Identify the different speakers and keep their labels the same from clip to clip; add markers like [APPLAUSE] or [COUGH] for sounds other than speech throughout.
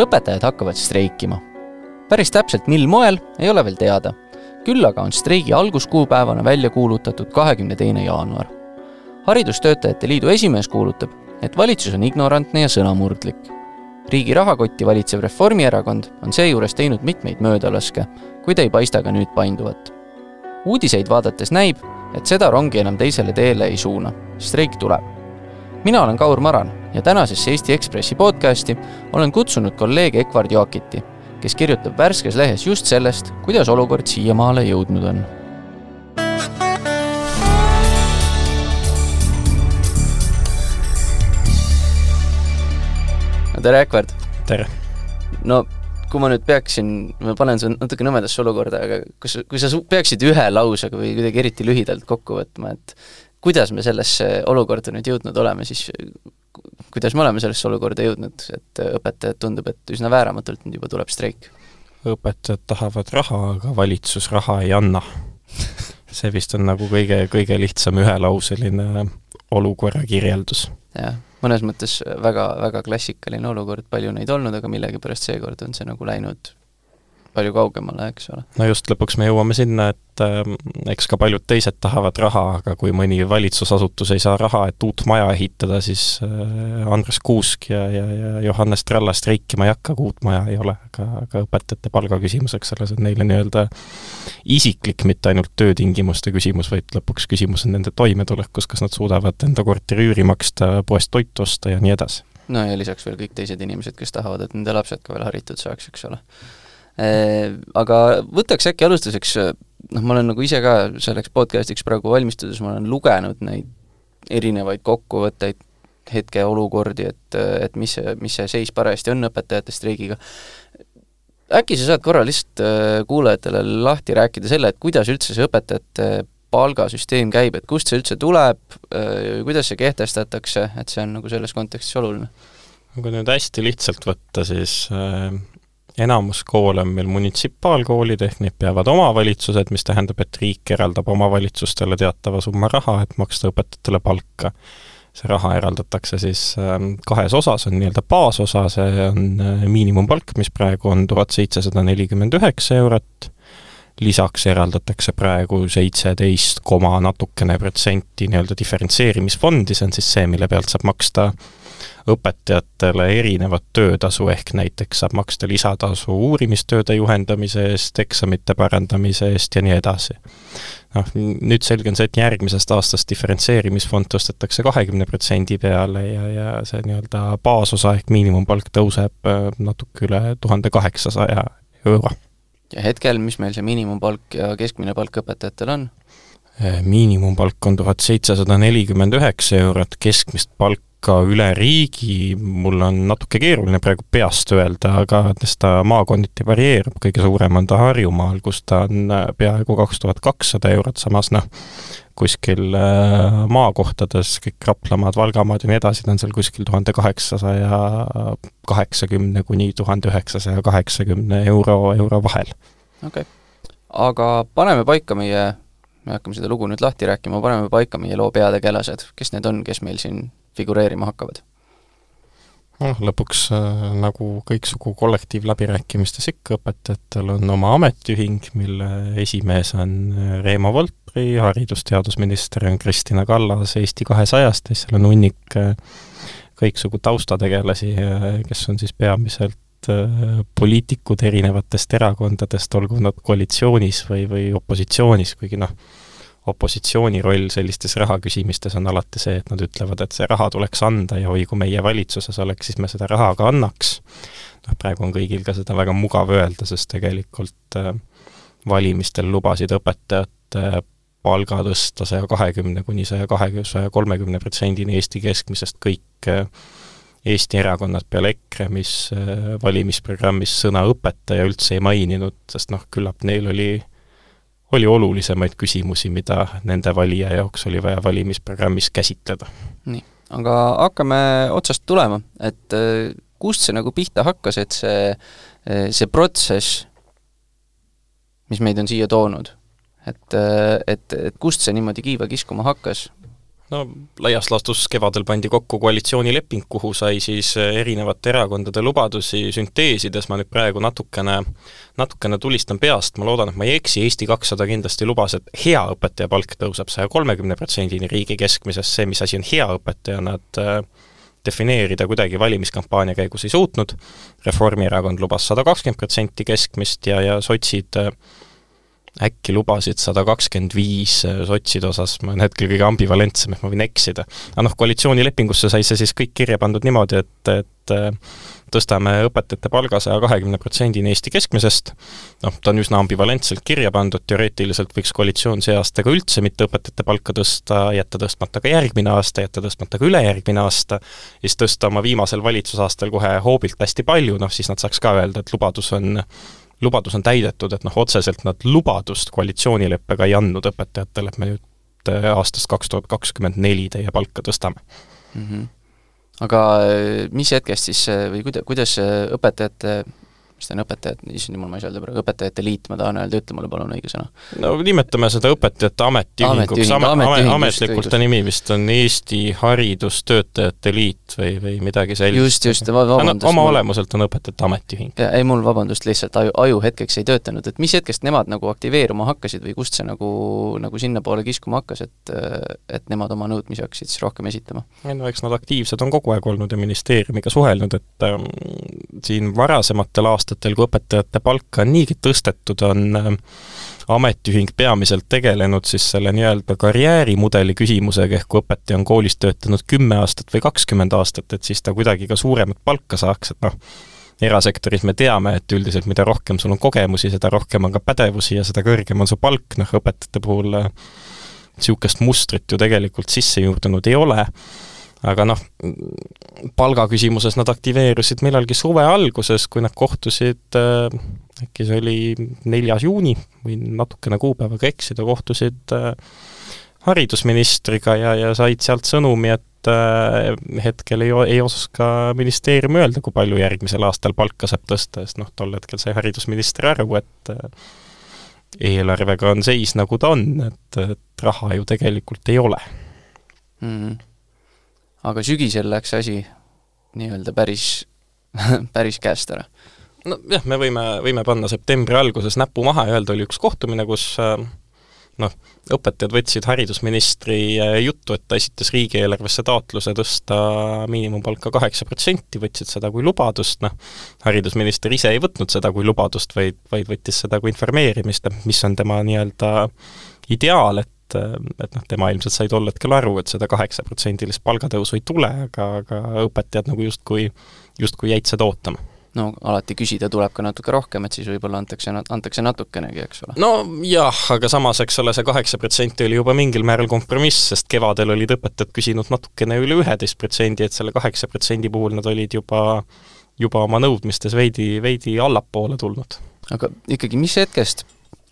Speaker 1: õpetajad hakkavad streikima. päris täpselt, mil moel, ei ole veel teada. küll aga on streigi alguskuupäevana välja kuulutatud kahekümne teine jaanuar. haridustöötajate liidu esimees kuulutab, et valitsus on ignorantne ja sõnamurdlik. riigi rahakotti valitsev Reformierakond on seejuures teinud mitmeid möödalaske, kuid ei paista ka nüüd painduvat. uudiseid vaadates näib, et seda rongi enam teisele teele ei suuna, streik tuleb. mina olen Kaur Maran ja tänasesse Eesti Ekspressi podcasti olen kutsunud kolleeg Ekvard Joakiti, kes kirjutab värskes lehes just sellest, kuidas olukord siiamaale jõudnud on. no tere, Ekvard!
Speaker 2: tere!
Speaker 1: no kui ma nüüd peaksin, ma panen su natuke nõmedasse olukorda, aga kus, kui sa peaksid ühe lausega või kuidagi eriti lühidalt kokku võtma, et kuidas me sellesse olukorda nüüd jõudnud oleme, siis kuidas me oleme sellesse olukorda jõudnud, et õpetajad tundub, et üsna vääramatult nüüd juba tuleb streik?
Speaker 2: õpetajad tahavad raha, aga valitsus raha ei anna. see vist on nagu kõige, kõige lihtsam ühelauseline olukorra kirjeldus.
Speaker 1: jah, mõnes mõttes väga, väga klassikaline olukord, palju neid olnud, aga millegipärast seekord on see nagu läinud palju kaugemale, eks ole.
Speaker 2: no just, lõpuks me jõuame sinna, et äh, eks ka paljud teised tahavad raha, aga kui mõni valitsusasutus ei saa raha, et uut maja ehitada, siis äh, Andres Kuusk ja, ja, ja Johannes Tralla streikima ei hakka, kui uut maja ei ole, aga, aga õpetajate palga küsimus, eks ole, see on neile nii-öelda isiklik, mitte ainult töötingimuste küsimus, vaid lõpuks küsimus on nende toimetulekus, kas nad suudavad enda korteri üüri maksta, poest toitu osta ja nii edasi.
Speaker 1: no ja lisaks veel kõik teised inimesed, kes tahavad, et nende lapsed ka veel haritud saaks, eks ole aga võtaks äkki alustuseks, noh, ma olen nagu ise ka selleks podcastiks praegu valmistudes, ma olen lugenud neid erinevaid kokkuvõtteid, hetkeolukordi, et, et mis see, mis see seis parajasti on õpetajate streigiga. äkki sa saad korra lihtsalt äh, kuulajatele lahti rääkida selle, et kuidas üldse see õpetajate palgasüsteem käib, et kust see üldse tuleb, äh, kuidas see kehtestatakse, et see on nagu selles kontekstis oluline?
Speaker 2: kui nüüd hästi lihtsalt võtta, siis enamus koole on meil munitsipaalkoolid, ehk neid peavad omavalitsused, mis tähendab, et riik eraldab omavalitsustele teatava summa raha, et maksta õpetajatele palka. see raha eraldatakse siis ähm, kahes osas, on nii-öelda baasosa, see on äh, miinimumpalk, mis praegu on tuhat seitsesada nelikümmend üheksa eurot, lisaks eraldatakse praegu seitseteist koma natukene protsenti nii-öelda diferentseerimisfondi, see on siis see, mille pealt saab maksta õpetajatele erinevat töötasu, ehk näiteks saab maksta lisatasu uurimistööde juhendamise eest, eksamite parandamise eest ja nii edasi. noh, nüüd selge on see, et järgmisest aastast diferentseerimisfond tõstetakse kahekümne protsendi peale ja, ja see nii-öelda baasosa ehk miinimumpalk tõuseb äh, natuke üle tuhande kaheksasaja euro.
Speaker 1: ja hetkel, mis meil see miinimumpalk ja keskmine palk õpetajatel on?
Speaker 2: Äh, miinimumpalk on tuhat seitsesada nelikümmend üheksa eurot, keskmist palka ka üle riigi, mul on natuke keeruline praegu peast öelda, aga ta maakonniti varieerub, kõige suurem on ta Harjumaal, kus ta on äh, peaaegu kaks tuhat kakssada eurot, samas noh, kuskil äh, maakohtades, kõik Raplamaad, Valgamaad ja nii edasi, ta on seal kuskil tuhande kaheksasaja kaheksakümne kuni tuhande üheksasaja kaheksakümne euro, euro vahel.
Speaker 1: okei okay., aga paneme paika meie me hakkame seda lugu nüüd lahti rääkima, paneme paika meie loo peategelased, kes need on, kes meil siin figureerima hakkavad?
Speaker 2: noh, lõpuks äh, nagu kõiksugu kollektiivläbirääkimistes ikka, õpetajatel on oma ametiühing, mille esimees on äh, Reemo Voltri, haridus-teadusminister on Kristina Kallas Eesti kahesajast ja seal on hunnik äh, kõiksugu taustategelasi, kes on siis peamiselt poliitikud erinevatest erakondadest, olgu nad koalitsioonis või, või opositsioonis, kuigi noh, opositsiooni roll sellistes rahaküsimistes on alati see, et nad ütlevad, et see raha tuleks anda ja oi, kui meie valitsuses oleks, siis me seda raha ka annaks. noh, praegu on kõigil ka seda väga mugav öelda, sest tegelikult äh, valimistel lubasid õpetajate palga tõsta saja kahekümne kuni saja kahekümne, saja kolmekümne protsendini Eesti keskmisest kõik äh, Eesti erakonnad peale EKRE, mis äh, valimisprogrammis sõna õpetaja üldse ei maininud, sest noh, küllap neil oli oli olulisemaid küsimusi, mida nende valija jaoks oli vaja valimisprogrammis käsitleda.
Speaker 1: nii, aga hakkame otsast tulema, et äh, kust see nagu pihta hakkas, et see, äh, see protsess, mis meid on siia toonud, et, äh, et, et kust see niimoodi kiiva kiskuma hakkas?
Speaker 2: No laias laastus kevadel pandi kokku koalitsioonileping, kuhu sai siis erinevate erakondade lubadusi sünteesides, ma nüüd praegu natukene, natukene tulistan peast, ma loodan, et ma ei eksi, Eesti kakssada kindlasti lubas, et hea õpetaja palk tõuseb saja kolmekümne protsendini riigi keskmisest, see, mis asi on hea õpetaja, nad äh, defineerida kuidagi valimiskampaania käigus ei suutnud, Reformierakond lubas sada kakskümmend protsenti keskmist ja, ja sotsid äh, äkki lubasid sada kakskümmend viis äh, sotside osas, ma olen hetkel kõige ambivalentsem, et ma võin eksida. aga noh, koalitsioonilepingusse sai see siis kõik kirja pandud niimoodi, et, et äh, tõstame õpetajate palga saja kahekümne protsendini Eesti keskmisest, noh, ta on üsna ambivalentselt kirja pandud, teoreetiliselt võiks koalitsioon see aasta ka üldse mitte õpetajate palka tõsta, jätta tõstmata ka järgmine aasta, jätta tõstmata ka ülejärgmine aasta, siis tõsta oma viimasel valitsusaastal kohe hoobilt hästi palju, noh siis nad saaks ka öelda, et lubadus on lubadus on täidetud, et noh, otseselt nad lubadust koalitsioonileppega ei andnud õpetajatele, et me nüüd äh, aastast kaks tuhat kakskümmend neli teie palka tõstame mm.
Speaker 1: -hmm. aga äh, mis hetkest siis või kuida-, kuidas õpetajate mis ta on, õpetajad, issand jumal, ma ei saa öelda praegu, õpetajate liit, ma tahan öelda, ütle mulle palun õige sõna.
Speaker 2: no nimetame seda õpetajate ametiühinguks, ametlikult ta nimi vist on Eesti Haridustöötajate Liit või, või midagi sellist.
Speaker 1: just, just, vabandust.
Speaker 2: oma mul... olemuselt on õpetajate ametiühing.
Speaker 1: ei, mul vabandust, lihtsalt aju, aju hetkeks ei töötanud, et mis hetkest nemad nagu aktiveeruma hakkasid või kust see nagu, nagu sinnapoole kiskuma hakkas, et et nemad oma nõudmisi hakkasid siis rohkem esitama?
Speaker 2: ei no eks nad aktiivsed on kogu aeg olnud ja ministeeriumiga suhelnud, et ähm, siin varasematel aastatel aastatel, kui õpetajate palka on niigi tõstetud, on äh, ametiühing peamiselt tegelenud siis selle nii-öelda karjäärimudeli küsimusega, ehk kui õpetaja on koolis töötanud kümme aastat või kakskümmend aastat, et siis ta kuidagi ka suuremat palka saaks, et noh, erasektoris me teame, et üldiselt mida rohkem sul on kogemusi, seda rohkem on ka pädevusi ja seda kõrgem on su palk, noh õpetajate puhul niisugust äh, mustrit ju tegelikult sisse juurdunud ei ole aga noh, palgaküsimuses nad aktiveerusid millalgi suve alguses, kui nad kohtusid äh, äkki see oli neljas juuni, võin natukene kuupäevaga eksida, kohtusid äh, haridusministriga ja, ja said sealt sõnumi, et äh, hetkel ei, ei oska ministeerium öelda, kui palju järgmisel aastal palka saab tõsta, sest noh, tol hetkel sai haridusminister aru, et äh, eelarvega on seis, nagu ta on, et, et raha ju tegelikult ei ole
Speaker 1: mm. -hmm aga sügisel läks asi nii-öelda päris [LAUGHS] päris käest ära.
Speaker 2: nojah, me võime, võime panna septembri alguses näpu maha ja öelda, oli üks kohtumine, kus äh, noh, õpetajad võtsid haridusministri äh, juttu, et ta esitas riigieelarvesse taotluse tõsta miinimumpalka kaheksa protsenti, võtsid seda kui lubadust, noh, haridusminister ise ei võtnud seda kui lubadust, vaid, vaid võttis seda kui informeerimist, et mis on tema nii-öelda ideaal, et et, et noh, tema ilmselt sai tol hetkel aru, et seda kaheksaprotsendilist palgatõusu ei tule, aga, aga õpetajad nagu justkui, justkui jäid seda ootama
Speaker 1: no alati küsida tuleb ka natuke rohkem, et siis võib-olla antakse, antakse natukenegi, eks ole.
Speaker 2: no jah, aga samas, eks ole, see kaheksa protsenti oli juba mingil määral kompromiss, sest kevadel olid õpetajad küsinud natukene üle üheteist protsendi, et selle kaheksa protsendi puhul nad olid juba, juba oma nõudmistes veidi, veidi allapoole tulnud.
Speaker 1: aga ikkagi, mis hetkest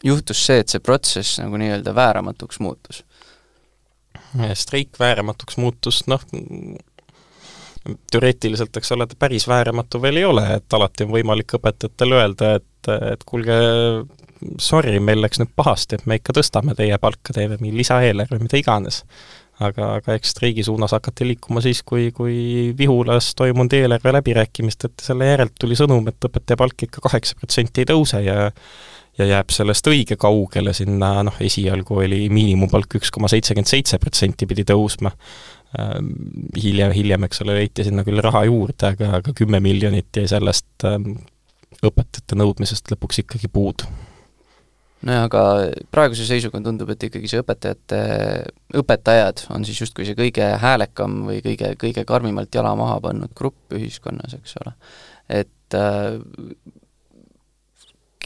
Speaker 1: juhtus see, et see protsess nagu nii-öelda vääramatuks muutus?
Speaker 2: streik vääramatuks muutus, noh, teoreetiliselt, eks ole, ta päris vääramatu veel ei ole, et alati on võimalik õpetajatele öelda, et, et kuulge, sorry, meil läks nüüd pahasti, et me ikka tõstame teie palka, teeme mingi lisaeelarve, mida iganes. aga, aga eks streigi suunas hakati liikuma siis, kui, kui Vihulas toimunud eelarve läbirääkimistelt selle järelt tuli sõnum, et õpetaja palk ikka kaheksa protsenti ei tõuse ja ja jääb sellest õige kaugele, sinna noh, esialgu oli miinimumpalk üks koma seitsekümmend seitse protsenti pidi tõusma, ähm, hiljem, hiljem, eks ole, leiti sinna küll raha juurde, aga, aga kümme miljonit jäi sellest ähm, õpetajate nõudmisest lõpuks ikkagi puudu
Speaker 1: nojah, aga praeguse seisuga tundub, et ikkagi see õpetajate, õpetajad on siis justkui see kõige häälekam või kõige, kõige karmimalt jala maha pannud grupp ühiskonnas, eks ole. et äh,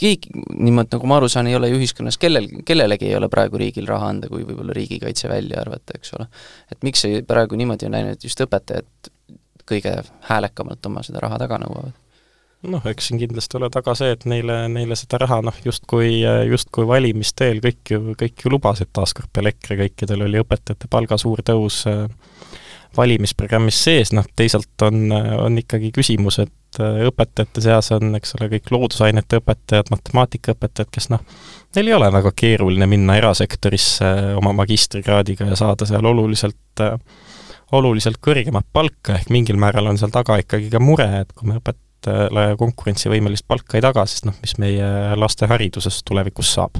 Speaker 1: keegi, niimoodi nagu ma aru saan, ei ole ju ühiskonnas kellel, kellelegi ei ole praegu riigil raha anda, kui võib-olla riigikaitse välja arvata, eks ole. et miks see praegu niimoodi on läinud, et just õpetajad kõige häälekamalt oma seda raha taga nõuavad?
Speaker 2: noh, eks siin kindlasti ole taga see, et neile, neile seda raha noh, justkui, justkui valimiste eel kõik ju, kõik ju lubasid, taaskord peale EKRE kõikidel oli õpetajate palga suur tõus valimisprogrammis sees, noh teisalt on, on ikkagi küsimus, et äh, õpetajate seas on, eks ole, kõik loodusainete õpetajad, matemaatikaõpetajad, kes noh, neil ei ole väga keeruline minna erasektorisse oma magistrikraadiga ja saada seal oluliselt äh, oluliselt kõrgemat palka, ehk mingil määral on seal taga ikkagi ka mure, et kui me õpetajale konkurentsivõimelist palka ei taga, siis noh, mis meie laste haridusest tulevikus saab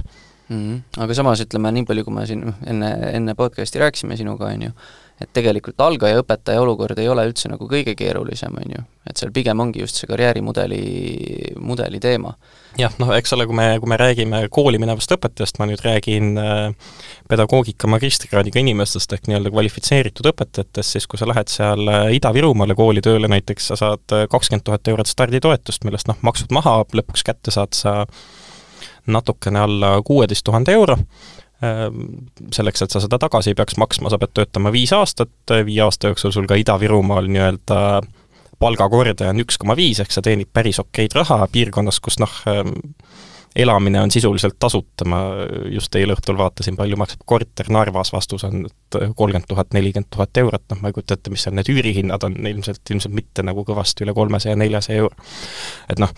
Speaker 1: mm. -hmm. Aga samas ütleme, nii palju, kui me siin enne, enne podcast'i rääkisime sinuga, on ju, et tegelikult algaja õpetaja olukord ei ole üldse nagu kõige keerulisem, on ju. et seal pigem ongi just see karjäärimudeli, mudeli teema.
Speaker 2: jah, noh eks ole, kui me, kui me räägime kooli minevast õpetajast, ma nüüd räägin äh, pedagoogika magistrikraadiga inimestest ehk nii-öelda kvalifitseeritud õpetajatest, siis kui sa lähed seal äh, Ida-Virumaale kooli tööle näiteks, sa saad äh, kakskümmend tuhat eurot starditoetust, millest noh, maksud maha, lõpuks kätte saad sa natukene alla kuueteist tuhande euro selleks, et sa seda tagasi ei peaks maksma, sa pead töötama viis aastat, viie aasta jooksul sul ka Ida-Virumaal nii-öelda palgakordaja on üks koma viis, ehk sa teenid päris okeid raha piirkonnas, kus noh, ehm, elamine on sisuliselt tasuta, ma just eile õhtul vaatasin, palju maksab korter Narvas, vastus on, et kolmkümmend tuhat, nelikümmend tuhat eurot, noh ma ei kujuta ette, mis seal need üürihinnad on, ilmselt, ilmselt mitte nagu kõvasti üle kolmesaja, neljasaja euro. et noh,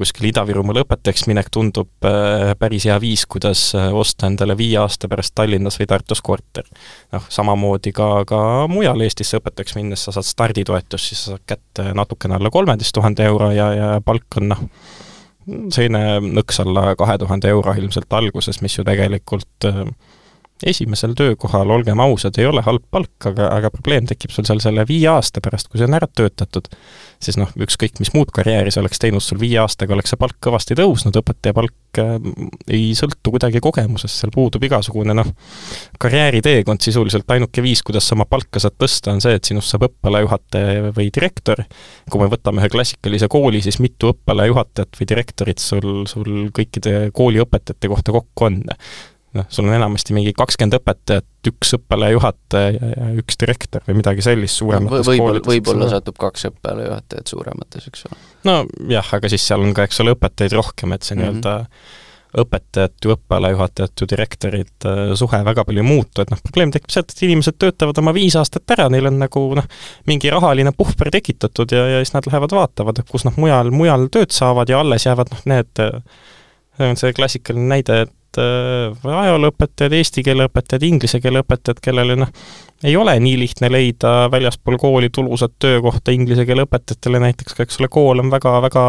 Speaker 2: kuskil Ida-Virumaal õpetajaks minek tundub äh, päris hea viis, kuidas äh, osta endale viie aasta pärast Tallinnas või Tartus korter. noh, samamoodi ka, ka mujal Eestisse õpetajaks minnes sa saad starditoetust, siis sa saad kätte natukene alla kolmeteist tuhande euro ja, ja palk on noh, selline nõks alla kahe tuhande euro ilmselt alguses, mis ju tegelikult äh, esimesel töökohal, olgem ausad, ei ole halb palk, aga, aga probleem tekib sul seal selle viie aasta pärast, kui see on ära töötatud, siis noh, ükskõik mis muud karjääri sa oleks teinud, sul viie aastaga oleks see palk kõvasti tõusnud, õpetaja palk äh, ei sõltu kuidagi kogemusest, seal puudub igasugune noh, karjääriteekond sisuliselt, ainuke viis, kuidas sa oma palka saad tõsta, on see, et sinust saab õppealajuhataja või direktor, kui me võtame ühe klassikalise kooli, siis mitu õppealajuhatajat või direktorit sul, sul kõikide kooliõpetajate kohta kokku on? Noh, sul on enamasti mingi kakskümmend õpetajat, üks õppealajuhataja ja üks direktor või midagi sellist suuremates
Speaker 1: võib koolides. võib-olla satub kaks õppealajuhatajat suuremates, eks ole.
Speaker 2: nojah, aga siis seal on ka, eks ole, õpetajaid rohkem, et see mm -hmm. nii-öelda õpetajat ju, õppealajuhatajat ju, direktorid, äh, suhe väga palju ei muutu, et noh, probleem tekib sealt, et inimesed töötavad oma viis aastat ära, neil on nagu noh, mingi rahaline puhver tekitatud ja, ja siis nad lähevad vaatavad, et kus noh, mujal, mujal tööd saavad ja alles jäävad noh, need see on see klassikaline näide, et äh, ajalooõpetajad, eesti keele õpetajad, inglise keele õpetajad, kellele noh, ei ole nii lihtne leida väljaspool kooli tulusat töökohta inglise keele õpetajatele näiteks ka, eks ole, kool on väga-väga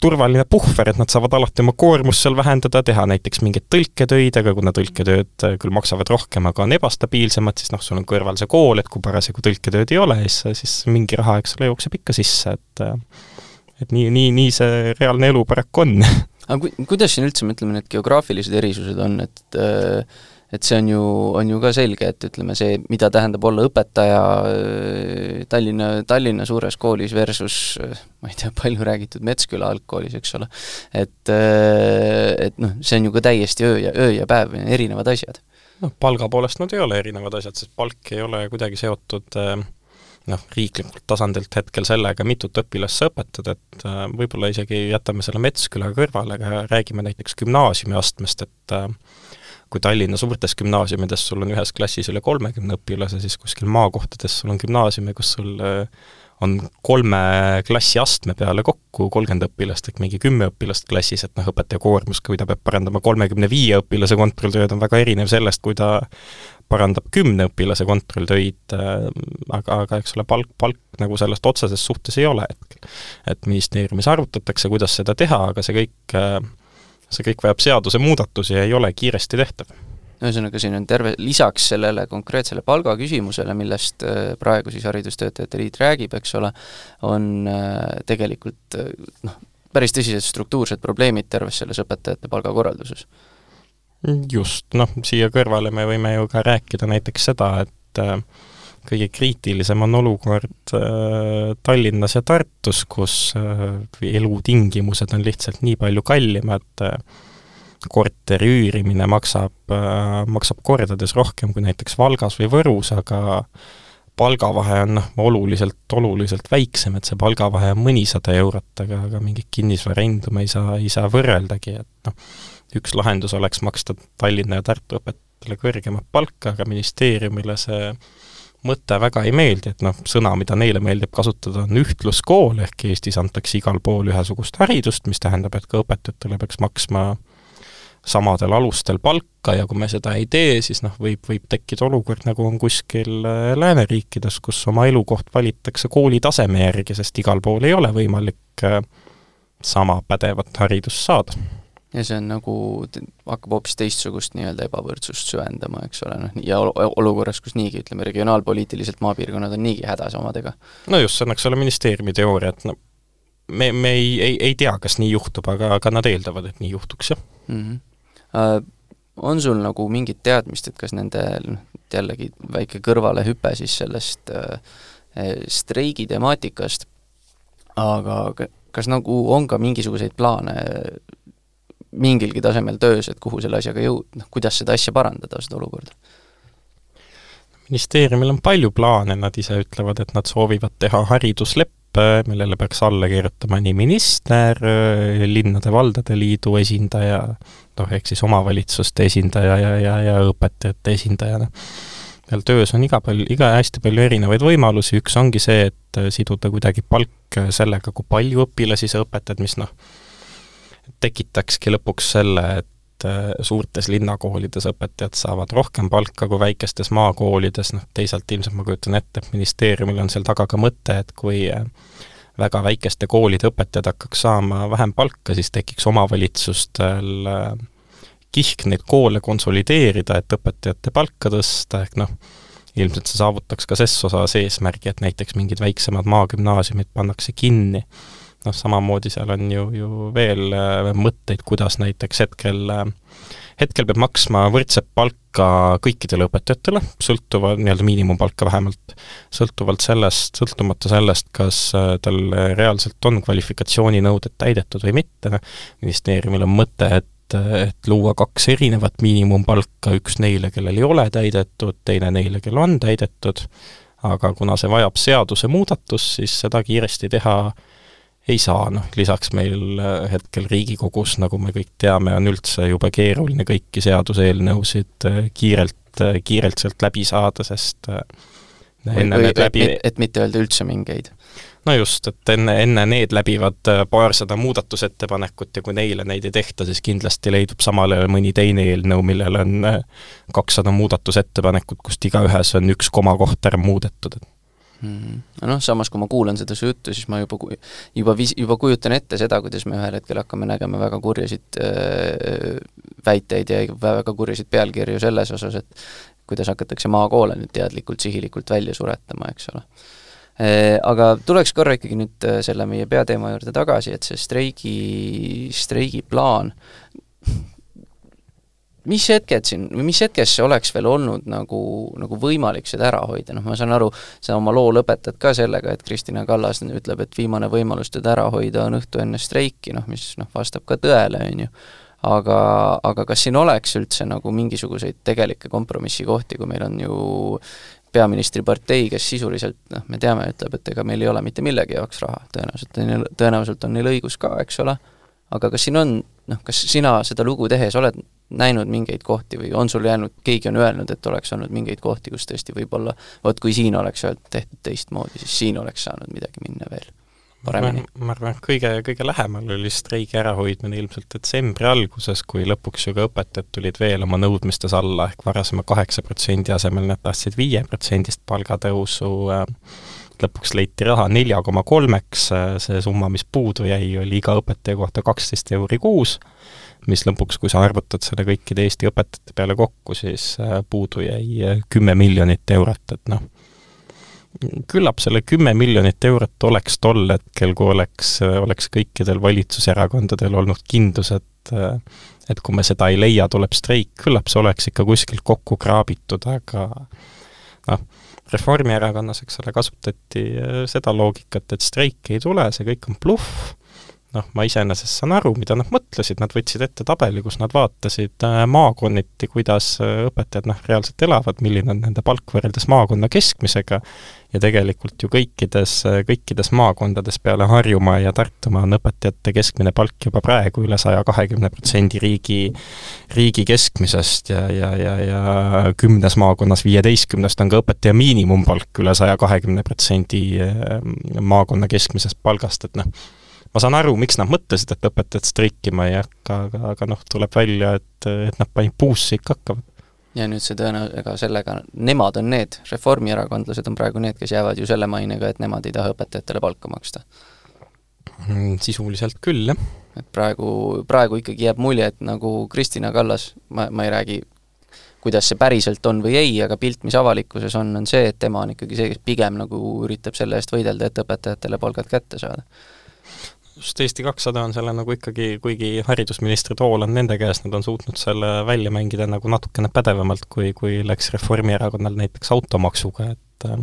Speaker 2: turvaline puhver, et nad saavad alati oma koormust seal vähendada, teha näiteks mingeid tõlketöid, aga kuna tõlketööd äh, küll maksavad rohkem, aga on ebastabiilsemad, siis noh, sul on kõrval see kool, et kui parasjagu tõlketööd ei ole, siis, siis mingi raha, eks ole, jookseb ikka sisse, et äh, et nii, nii, nii see reaalne elu paraku on [LAUGHS]
Speaker 1: aga ku-, kuidas siin üldse, ütleme, need geograafilised erisused on, et äh, et see on ju, on ju ka selge, et ütleme, see, mida tähendab olla õpetaja äh, Tallinna, Tallinna suures koolis versus äh, ma ei tea, palju räägitud Metsküla algkoolis, eks ole, et et noh, see on ju ka täiesti öö ja, öö ja päev, erinevad asjad.
Speaker 2: noh, palga poolest nad ei ole erinevad asjad, sest palk ei ole kuidagi seotud äh noh, riiklikult tasandilt hetkel sellega, mitut õpilast sa õpetad, et äh, võib-olla isegi jätame selle Metsküla kõrvale, aga räägime näiteks gümnaasiumiastmest, et äh, kui Tallinna suurtes gümnaasiumides sul on ühes klassis üle kolmekümne õpilase, siis kuskil maakohtades sul on gümnaasiume, kus sul äh, on kolme klassi astme peale kokku kolmkümmend õpilast ehk mingi kümme õpilast klassis, et noh, õpetaja koormus, kui ta peab parandama kolmekümne viie õpilase kontrolltööd, on väga erinev sellest, kui ta parandab kümne õpilase kontrolltöid, äh, aga, aga eks ole, palk, palk nagu sellest otseses suhtes ei ole hetkel. et ministeeriumis arutatakse, kuidas seda teha, aga see kõik, äh, see kõik vajab seadusemuudatusi ja ei ole kiiresti tehtav
Speaker 1: ühesõnaga, siin on terve, lisaks sellele konkreetsele palgaküsimusele, millest äh, praegu siis Haridustöötajate Liit räägib, eks ole, on tegelikult noh, päris tõsised struktuursed probleemid terves selles õpetajate palgakorralduses
Speaker 2: just, noh, siia kõrvale me võime ju ka rääkida näiteks seda, et äh, kõige kriitilisem on olukord äh, Tallinnas ja Tartus, kus äh, elutingimused on lihtsalt nii palju kallimad, korteri üürimine maksab, maksab kordades rohkem kui näiteks Valgas või Võrus, aga palgavahe on noh, oluliselt, oluliselt väiksem, et see palgavahe on mõnisada eurot, aga, aga mingit kinnisvara hindu me ei saa, ei saa võrreldagi, et noh, üks lahendus oleks maksta Tallinna ja Tartu õpetajatele kõrgemat palka, aga ministeeriumile see mõte väga ei meeldi, et noh, sõna, mida neile meeldib kasutada, on ühtluskool, ehk Eestis antakse igal pool ühesugust haridust, mis tähendab, et ka õpetajatele peaks maksma samadel alustel palka ja kui me seda ei tee, siis noh, võib, võib tekkida olukord, nagu on kuskil äh, lääneriikides, kus oma elukoht valitakse kooli taseme järgi, sest igal pool ei ole võimalik äh, sama pädevat haridust saada
Speaker 1: ja see on nagu, hakkab hoopis teistsugust nii-öelda ebavõrdsust süvendama, eks ole, noh, ja olukorras, kus niigi, ütleme, regionaalpoliitiliselt maapiirkonnad on niigi hädas omadega.
Speaker 2: no just, see on, eks ole, ministeeriumi teooria, et no me, me ei, ei, ei tea, kas nii juhtub, aga, aga nad eeldavad, et nii juhtuks, jah mm. -hmm.
Speaker 1: Uh, on sul nagu mingit teadmist, et kas nende, noh, jällegi väike kõrvalehüpe siis sellest uh, streigi temaatikast, aga kas nagu on ka mingisuguseid plaane mingilgi tasemel töös, et kuhu selle asjaga jõud-, noh, kuidas seda asja parandada, seda olukorda?
Speaker 2: ministeeriumil on palju plaane, nad ise ütlevad, et nad soovivad teha haridusleppe, millele peaks alla kirjutama nii minister, linnade-valdade liidu esindaja, noh, ehk siis omavalitsuste esindaja ja, ja, ja õpetajate esindajana. seal töös on iga palju, iga hästi palju erinevaid võimalusi, üks ongi see, et siduda kuidagi palk sellega, kui palju õpilasi sa õpetad, mis noh, tekitakski lõpuks selle, et äh, suurtes linnakoolides õpetajad saavad rohkem palka kui väikestes maakoolides, noh teisalt ilmselt ma kujutan ette, et ministeeriumil on seal taga ka mõte, et kui äh, väga väikeste koolide õpetajad hakkaks saama vähem palka, siis tekiks omavalitsustel äh, kihk neid koole konsolideerida, et õpetajate palka tõsta, ehk noh, ilmselt see saavutaks ka ses osas eesmärgi, et näiteks mingid väiksemad maagümnaasiumid pannakse kinni noh, samamoodi seal on ju, ju veel äh, mõtteid, kuidas näiteks hetkel, äh, hetkel peab maksma võrdset palka kõikidele õpetajatele, sõltuva, nii-öelda miinimumpalka vähemalt, sõltuvalt sellest, sõltumata sellest, kas äh, tal reaalselt on kvalifikatsiooninõuded täidetud või mitte, ministeeriumil on mõte, et et luua kaks erinevat miinimumpalka, üks neile, kellel ei ole täidetud, teine neile, kel on täidetud, aga kuna see vajab seadusemuudatust, siis seda kiiresti teha ei saa, noh lisaks meil äh, hetkel Riigikogus, nagu me kõik teame, on üldse jube keeruline kõiki seaduseelnõusid äh, kiirelt, äh, kiirelt sealt läbi saada, sest
Speaker 1: enne need läbi et, et mitte öelda üldse mingeid.
Speaker 2: no just, et enne, enne need läbivad paarsada muudatusettepanekut ja kui neile neid ei tehta, siis kindlasti leidub samal ajal mõni teine eelnõu, millel on kakssada muudatusettepanekut, kust igaühes on üks komakoht ära muudetud, et
Speaker 1: mm.. noh, samas kui ma kuulan seda su juttu, siis ma juba, juba vis-, juba kujutan ette seda, kuidas me ühel hetkel hakkame nägema väga kurjasid äh, väiteid ja väga kurjasid pealkirju selles osas, et kuidas hakatakse maakoole nüüd teadlikult, sihilikult välja suretama, eks ole äh,. Aga tuleks korra ikkagi nüüd äh, selle meie peateema juurde tagasi, et see streigi, streigiplaan, [LAUGHS] mis hetked siin, või mis hetkest see oleks veel olnud nagu, nagu võimalik seda ära hoida, noh ma saan aru, sa oma loo lõpetad ka sellega, et Kristina Kallas ütleb, et viimane võimalus teda ära hoida on õhtu enne streiki, noh mis noh, vastab ka tõele, on ju. aga, aga kas siin oleks üldse nagu mingisuguseid tegelikke kompromissikohti, kui meil on ju peaministripartei, kes sisuliselt noh, me teame, ütleb, et ega meil ei ole mitte millegi jaoks raha, tõenäoliselt on neil, tõenäoliselt on neil õigus ka, eks ole, aga kas siin on, noh, kas sina seda lugu tehes oled näinud mingeid kohti või on sul jäänud, keegi on öelnud, et oleks olnud mingeid kohti, kus tõesti võib-olla vot kui siin oleks tehtud teistmoodi, siis siin oleks saanud midagi minna veel paremini?
Speaker 2: ma arvan, et kõige, kõige lähemal oli streigi ärahoidmine ilmselt detsembri alguses, kui lõpuks ju ka õpetajad tulid veel oma nõudmistes alla, ehk varasema kaheksa protsendi asemel nad tahtsid viieprotsendist palgatõusu äh, lõpuks leiti raha nelja koma kolmeks, äh, see summa, mis puudu jäi, oli iga õpetaja kohta kaksteist euri kuus mis lõpuks, kui sa arvutad selle kõikide Eesti õpetajate peale kokku, siis äh, puudu jäi äh, kümme miljonit eurot, et noh, küllap selle kümme miljonit eurot oleks tol hetkel, kui oleks, äh, oleks kõikidel valitsuserakondadel olnud kindlus, et et kui me seda ei leia, tuleb streik, küllap see oleks ikka kuskilt kokku kraabitud, aga noh, Reformierakonnas, eks ole, kasutati seda loogikat, et streiki ei tule, see kõik on bluff, noh, ma iseenesest saan aru, mida nad mõtlesid, nad võtsid ette tabeli, kus nad vaatasid äh, maakonniti, kuidas äh, õpetajad noh, reaalselt elavad, milline on nende palk võrreldes maakonna keskmisega, ja tegelikult ju kõikides, äh, kõikides maakondades peale Harjumaa ja Tartumaa on õpetajate keskmine palk juba praegu üle saja kahekümne protsendi riigi, riigi keskmisest ja, ja, ja, ja kümnes maakonnas viieteistkümnest on ka õpetaja miinimumpalk üle saja kahekümne protsendi maakonna keskmisest palgast, et noh, ma saan aru, miks nad mõtlesid, et õpetajad streikima ei hakka, aga, aga noh, tuleb välja, et, et nad panid puusse ikka hakkavad.
Speaker 1: ja nüüd see tõenäoliselt, ega sellega, nemad on need, reformierakondlased on praegu need, kes jäävad ju selle mainega, et nemad ei taha õpetajatele palka maksta
Speaker 2: mm,. Sisuliselt küll, jah.
Speaker 1: et praegu, praegu ikkagi jääb mulje, et nagu Kristina Kallas, ma, ma ei räägi kuidas see päriselt on või ei, aga pilt, mis avalikkuses on, on see, et tema on ikkagi see, kes pigem nagu üritab selle eest võidelda, et õpetajatele palgad kätte saada
Speaker 2: just Eesti kakssada on selle nagu ikkagi, kuigi haridusministri tool on nende käes, nad on suutnud selle välja mängida nagu natukene pädevamalt, kui, kui läks Reformierakonnal näiteks automaksuga, et äh,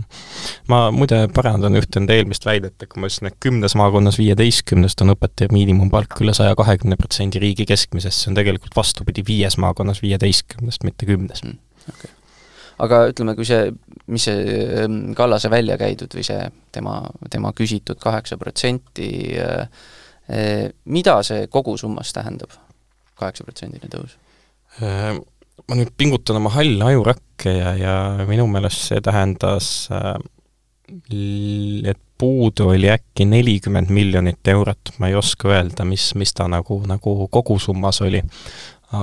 Speaker 2: ma muide parandan ühte enda eelmist väidet, et kui ma ütlesin, et kümnes maakonnas viieteistkümnest on õpetaja miinimumpalk üle saja kahekümne protsendi riigi keskmisest, see on tegelikult vastupidi, viies maakonnas viieteistkümnest, mitte kümnes mm,.
Speaker 1: Okay aga ütleme, kui see, mis see ähm, Kallase välja käidud või see tema, tema küsitud kaheksa protsenti, äh, äh, mida see kogusummas tähendab, kaheksaprotsendine tõus?
Speaker 2: Äh, ma nüüd pingutan oma halle ajurakke ja, ja minu meelest see tähendas, et puudu oli äkki nelikümmend miljonit eurot, ma ei oska öelda, mis, mis ta nagu, nagu kogusummas oli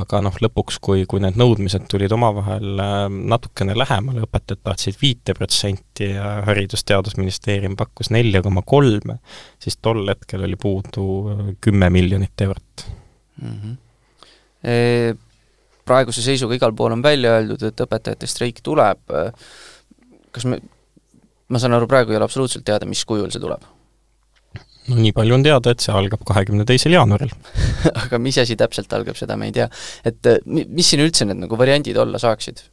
Speaker 2: aga noh, lõpuks, kui, kui need nõudmised tulid omavahel äh, natukene lähemale, õpetajad tahtsid viite protsenti ja Haridus-Teadusministeerium pakkus nelja koma kolme, siis tol hetkel oli puudu äh, kümme miljonit eurot mm. -hmm.
Speaker 1: E praeguse seisuga igal pool on välja öeldud, et õpetajate streik tuleb, kas me, ma saan aru, praegu ei ole absoluutselt teada, mis kujul see tuleb
Speaker 2: no nii palju on teada, et see algab kahekümne teisel jaanuaril [LAUGHS]
Speaker 1: aga mis asi täpselt algab, seda me ei tea. et äh, mis siin üldse need nagu variandid olla saaksid?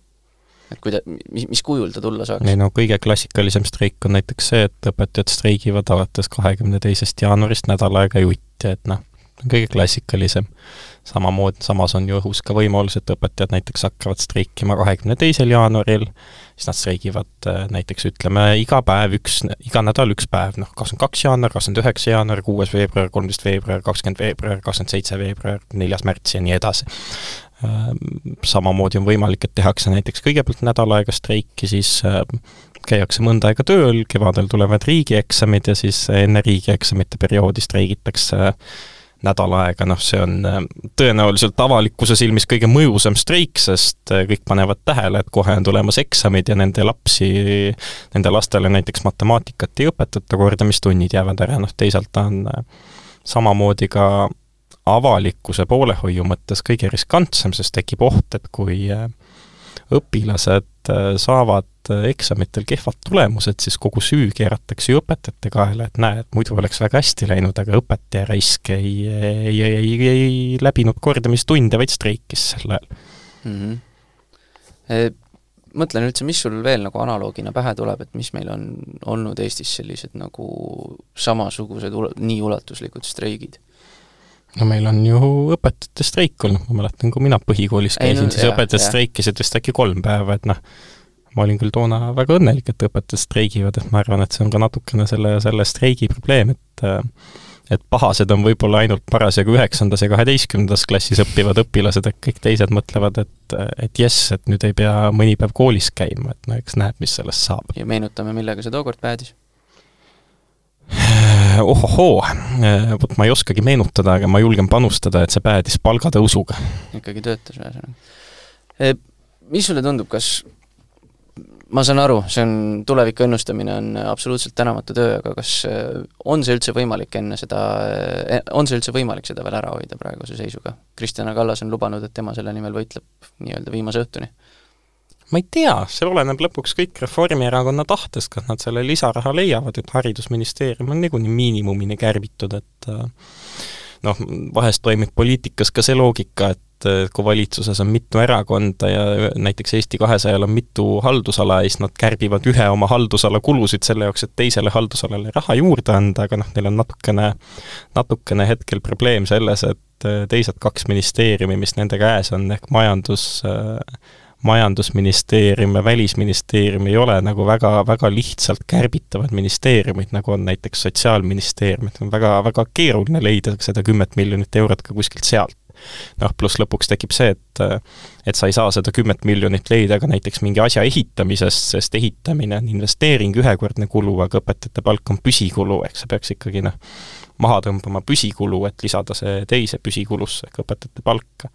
Speaker 1: et kuida-, mis, mis kujul ta tulla saaks?
Speaker 2: ei no kõige klassikalisem streik on näiteks see, et õpetajad streigivad alates kahekümne teisest jaanuarist nädal aega jutti, et noh, kõige klassikalisem. samamoodi, samas on ju õhus ka võimalus, et õpetajad näiteks hakkavad streikima kahekümne teisel jaanuaril, siis nad streigivad äh, näiteks ütleme, iga päev üks, iga nädal üks päev, noh, kakskümmend kaks jaanuar, kakskümmend üheksa jaanuar, kuues veebruar, kolmteist veebruar, kakskümmend veebruar, kakskümmend seitse veebruar, neljas märts ja nii edasi. Äh, samamoodi on võimalik, et tehakse näiteks kõigepealt nädal aega streiki, siis äh, käiakse mõnda aega tööl, kevadel tulevad riigieksamid ja siis enne riigieksamite perioodi streigitakse nädal aega, noh see on äh, tõenäoliselt avalikkuse silmis kõige mõjusam streik, sest äh, kõik panevad tähele, et kohe on tulemas eksamid ja nende lapsi, nende lastele näiteks matemaatikat ei õpetata, kordamistunnid jäävad ära, noh teisalt on äh, samamoodi ka avalikkuse poolehoiu mõttes kõige riskantsem, sest tekib oht, et kui õpilased saavad eksamitel kehvad tulemused, siis kogu süü keeratakse ju õpetajate kaela, et näe, et muidu oleks väga hästi läinud, aga õpetaja raisk ei, ei, ei, ei, ei läbinud kordamistunde, vaid streikis sel ajal mm. -hmm.
Speaker 1: E mõtlen üldse, mis sul veel nagu analoogina pähe tuleb, et mis meil on olnud Eestis sellised nagu samasugused nii ulatuslikud streigid?
Speaker 2: No meil on ju õpetajate streik olnud, ma mäletan, kui mina põhikoolis käisin, no, siis jah, õpetajad streikisid vist äkki kolm päeva, et noh, ma olin küll toona väga õnnelik, et õpetajad streigivad, et ma arvan, et see on ka natukene selle, selle streigi probleem, et et pahased on võib-olla ainult parasjagu üheksandas ja kaheteistkümnendas klassis õppivad õpilased, et kõik teised mõtlevad, et, et jess, et nüüd ei pea mõni päev koolis käima, et no eks näeb, mis sellest saab.
Speaker 1: ja meenutame, millega see tookord päädis?
Speaker 2: Ohohoo, vot ma ei oskagi meenutada, aga ma julgen panustada, et see päädis palgatõusuga.
Speaker 1: ikkagi töötas ühesõnaga. Mis sulle tundub, kas ma saan aru, see on, tuleviku ennustamine on absoluutselt tänamatu töö, aga kas äh, on see üldse võimalik enne seda, on see üldse võimalik seda veel ära hoida praeguse seisuga? Kristjan Kallas on lubanud, et tema selle nimel võitleb nii-öelda viimase õhtuni.
Speaker 2: Ma ei tea, see oleneb lõpuks kõik Reformierakonna tahtest, kas nad selle lisaraha leiavad, et Haridusministeerium on niikuinii miinimumini kärbitud, et äh, noh, vahest toimib poliitikas ka see loogika, et et kui valitsuses on mitu erakonda ja näiteks Eesti kahesajal on mitu haldusala ja siis nad kärbivad ühe oma haldusala kulusid selle jaoks, et teisele haldusalale raha juurde anda, aga noh, neil on natukene, natukene hetkel probleem selles, et teised kaks ministeeriumi, mis nende käes on, ehk majandus äh, majandusministeerium ja välisministeerium ei ole nagu väga, väga lihtsalt kärbitavad ministeeriumid, nagu on näiteks Sotsiaalministeerium, et on väga, väga keeruline leida seda kümmet miljonit eurot ka kuskilt sealt. noh, pluss lõpuks tekib see, et et sa ei saa seda kümmet miljonit leida ka näiteks mingi asja ehitamisest, sest ehitamine on investeering, ühekordne kulu, aga õpetajate palk on püsikulu, ehk sa peaks ikkagi noh, maha tõmbama püsikulu, et lisada see teise püsikulusse ehk õpetajate palka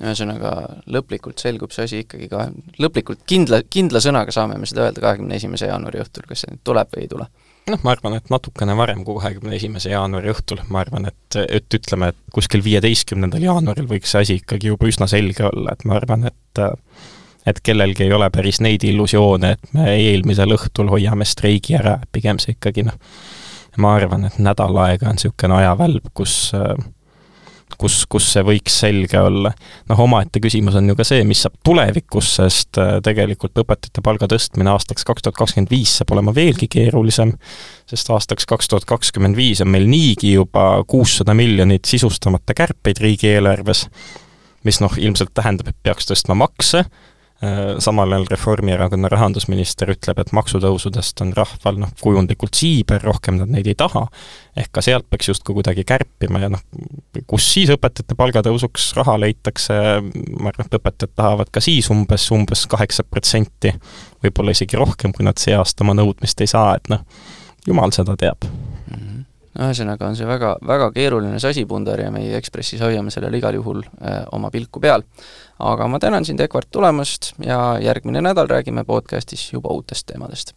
Speaker 1: ühesõnaga, lõplikult selgub see asi ikkagi ka, lõplikult kindla, kindla sõnaga saame me seda öelda kahekümne esimese jaanuari õhtul, kas see nüüd tuleb või ei tule?
Speaker 2: noh, ma arvan, et natukene varem kui kahekümne esimese jaanuari õhtul, ma arvan, et, et ütleme, et kuskil viieteistkümnendal jaanuaril võiks see asi ikkagi juba üsna selge olla, et ma arvan, et et kellelgi ei ole päris neid illusioone, et me eelmisel õhtul hoiame streigi ära, pigem see ikkagi noh, ma arvan, et nädal aega on niisugune ajavälp, kus äh, kus, kus see võiks selge olla. noh, omaette küsimus on ju ka see, mis saab tulevikus, sest äh, tegelikult õpetajate palga tõstmine aastaks kaks tuhat kakskümmend viis saab olema veelgi keerulisem, sest aastaks kaks tuhat kakskümmend viis on meil niigi juba kuussada miljonit sisustamata kärpeid riigieelarves, mis noh, ilmselt tähendab, et peaks tõstma makse, samal ajal Reformierakonna rahandusminister ütleb, et maksutõusudest on rahval noh, kujundlikult siiber, rohkem nad neid ei taha, ehk ka sealt peaks justkui kuidagi kärpima ja noh, kus siis õpetajate palgatõusuks raha leitakse, ma arvan, et õpetajad tahavad ka siis umbes, umbes kaheksa protsenti, võib-olla isegi rohkem, kui nad see aasta oma nõudmist ei saa, et noh, jumal seda teab
Speaker 1: mhm. ühesõnaga on see väga, väga keeruline sasipundar ja meie Ekspressis hoiame sellele igal juhul äh, oma pilku peal aga ma tänan sind, Edward, tulemast ja järgmine nädal räägime podcastis juba uutest teemadest